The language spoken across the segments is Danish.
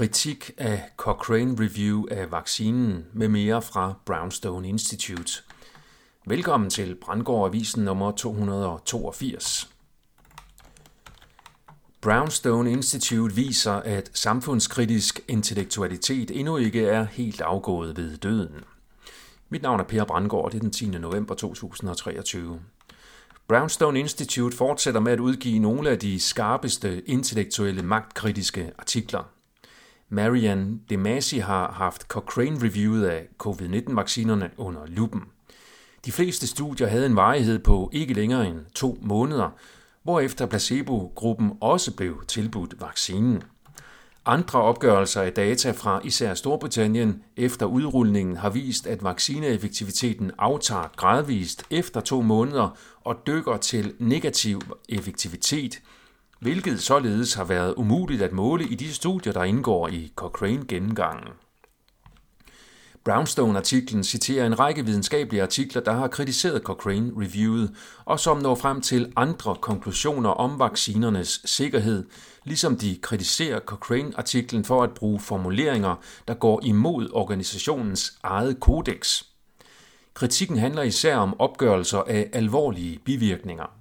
Kritik af Cochrane Review af vaccinen med mere fra Brownstone Institute. Velkommen til Brandgård Avisen nummer 282. Brownstone Institute viser, at samfundskritisk intellektualitet endnu ikke er helt afgået ved døden. Mit navn er Per Brandgård, det er den 10. november 2023. Brownstone Institute fortsætter med at udgive nogle af de skarpeste intellektuelle magtkritiske artikler – Marianne Demasi har haft Cochrane-reviewet af covid-19-vaccinerne under lupen. De fleste studier havde en varighed på ikke længere end to måneder, hvorefter placebo-gruppen også blev tilbudt vaccinen. Andre opgørelser af data fra især Storbritannien efter udrulningen har vist, at vaccineeffektiviteten aftager gradvist efter to måneder og dykker til negativ effektivitet – hvilket således har været umuligt at måle i de studier, der indgår i Cochrane-gennemgangen. Brownstone-artiklen citerer en række videnskabelige artikler, der har kritiseret Cochrane-reviewet, og som når frem til andre konklusioner om vaccinernes sikkerhed, ligesom de kritiserer Cochrane-artiklen for at bruge formuleringer, der går imod organisationens eget kodex. Kritikken handler især om opgørelser af alvorlige bivirkninger.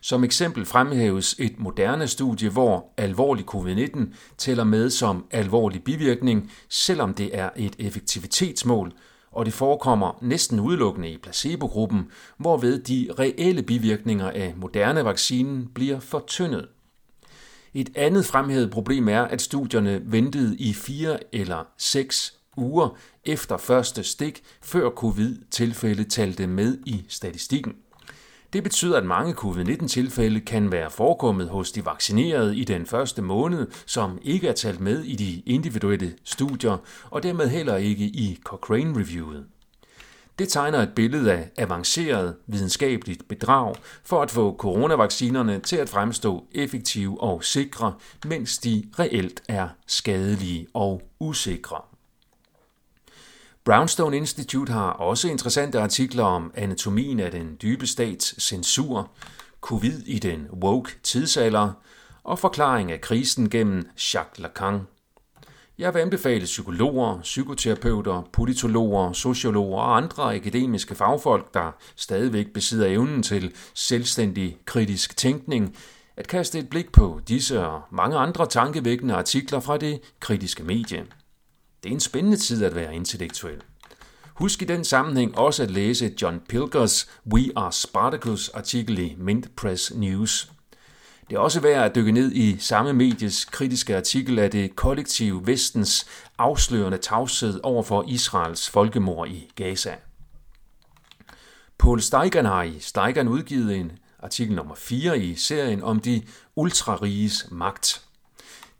Som eksempel fremhæves et moderne studie, hvor alvorlig covid-19 tæller med som alvorlig bivirkning, selvom det er et effektivitetsmål, og det forekommer næsten udelukkende i placebogruppen, hvorved de reelle bivirkninger af moderne vaccinen bliver fortyndet. Et andet fremhævet problem er, at studierne ventede i fire eller seks uger efter første stik, før covid-tilfælde talte med i statistikken. Det betyder, at mange covid-19-tilfælde kan være forekommet hos de vaccinerede i den første måned, som ikke er talt med i de individuelle studier, og dermed heller ikke i Cochrane-reviewet. Det tegner et billede af avanceret videnskabeligt bedrag for at få coronavaccinerne til at fremstå effektive og sikre, mens de reelt er skadelige og usikre. Brownstone Institute har også interessante artikler om anatomien af den dybe stats censur, covid i den woke tidsalder og forklaring af krisen gennem Jacques Lacan. Jeg vil anbefale psykologer, psykoterapeuter, politologer, sociologer og andre akademiske fagfolk, der stadigvæk besidder evnen til selvstændig kritisk tænkning, at kaste et blik på disse og mange andre tankevækkende artikler fra det kritiske medie. Det er en spændende tid at være intellektuel. Husk i den sammenhæng også at læse John Pilgers We Are Spartacus artikel i Mint Press News. Det er også værd at dykke ned i samme medies kritiske artikel af det kollektive vestens afslørende tavshed over for Israels folkemord i Gaza. Paul Steigern har i Steigern udgivet en artikel nummer 4 i serien om de ultrariges magt.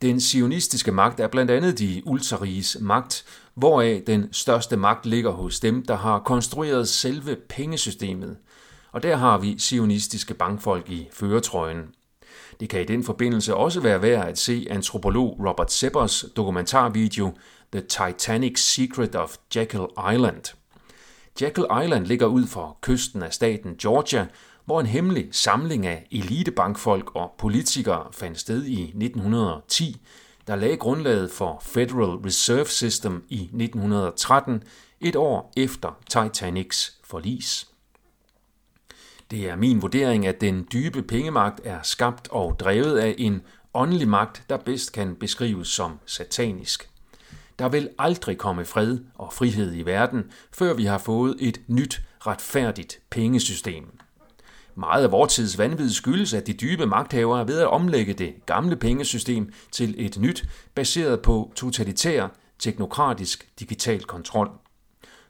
Den sionistiske magt er blandt andet de ultrariges magt, hvoraf den største magt ligger hos dem, der har konstrueret selve pengesystemet. Og der har vi sionistiske bankfolk i føretrøjen. Det kan i den forbindelse også være værd at se antropolog Robert Seppers dokumentarvideo The Titanic Secret of Jekyll Island. Jekyll Island ligger ud for kysten af staten Georgia, hvor en hemmelig samling af elitebankfolk og politikere fandt sted i 1910, der lagde grundlaget for Federal Reserve System i 1913, et år efter Titanics forlis. Det er min vurdering, at den dybe pengemagt er skabt og drevet af en åndelig magt, der bedst kan beskrives som satanisk. Der vil aldrig komme fred og frihed i verden, før vi har fået et nyt, retfærdigt pengesystem. Meget af vores tids vanvid skyldes, at de dybe magthavere er ved at omlægge det gamle pengesystem til et nyt, baseret på totalitær, teknokratisk digital kontrol.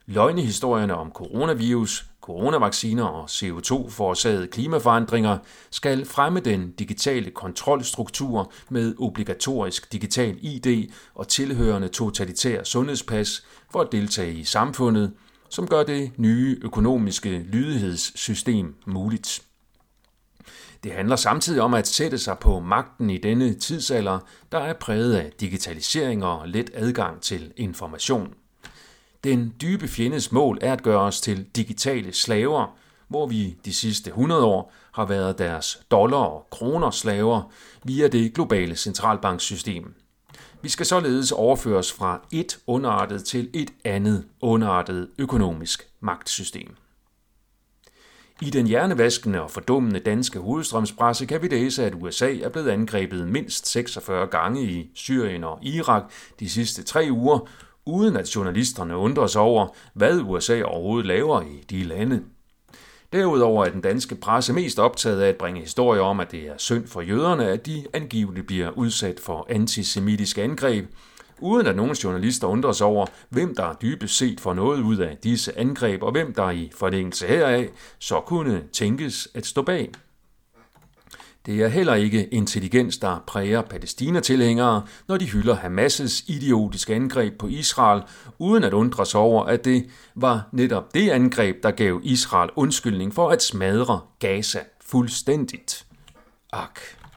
Løgnehistorierne om coronavirus, coronavacciner og CO2-forårsagede klimaforandringer skal fremme den digitale kontrolstruktur med obligatorisk digital ID og tilhørende totalitær sundhedspas for at deltage i samfundet – som gør det nye økonomiske lydighedssystem muligt. Det handler samtidig om at sætte sig på magten i denne tidsalder, der er præget af digitalisering og let adgang til information. Den dybe fjendes mål er at gøre os til digitale slaver, hvor vi de sidste 100 år har været deres dollar- og kroner slaver via det globale centralbanksystem. Vi skal således overføres fra et underartet til et andet underartet økonomisk magtsystem. I den hjernevaskende og fordummende danske hovedstrømspresse kan vi læse, at USA er blevet angrebet mindst 46 gange i Syrien og Irak de sidste tre uger, uden at journalisterne undrer sig over, hvad USA overhovedet laver i de lande. Derudover er den danske presse mest optaget af at bringe historier om, at det er synd for jøderne, at de angiveligt bliver udsat for antisemitiske angreb, uden at nogen journalister undrer sig over, hvem der dybest set får noget ud af disse angreb, og hvem der i forlængelse heraf så kunne tænkes at stå bag. Det er heller ikke intelligens, der præger palæstinatilhængere, når de hylder Hamas' idiotiske angreb på Israel, uden at undre sig over, at det var netop det angreb, der gav Israel undskyldning for at smadre Gaza fuldstændigt. Ak.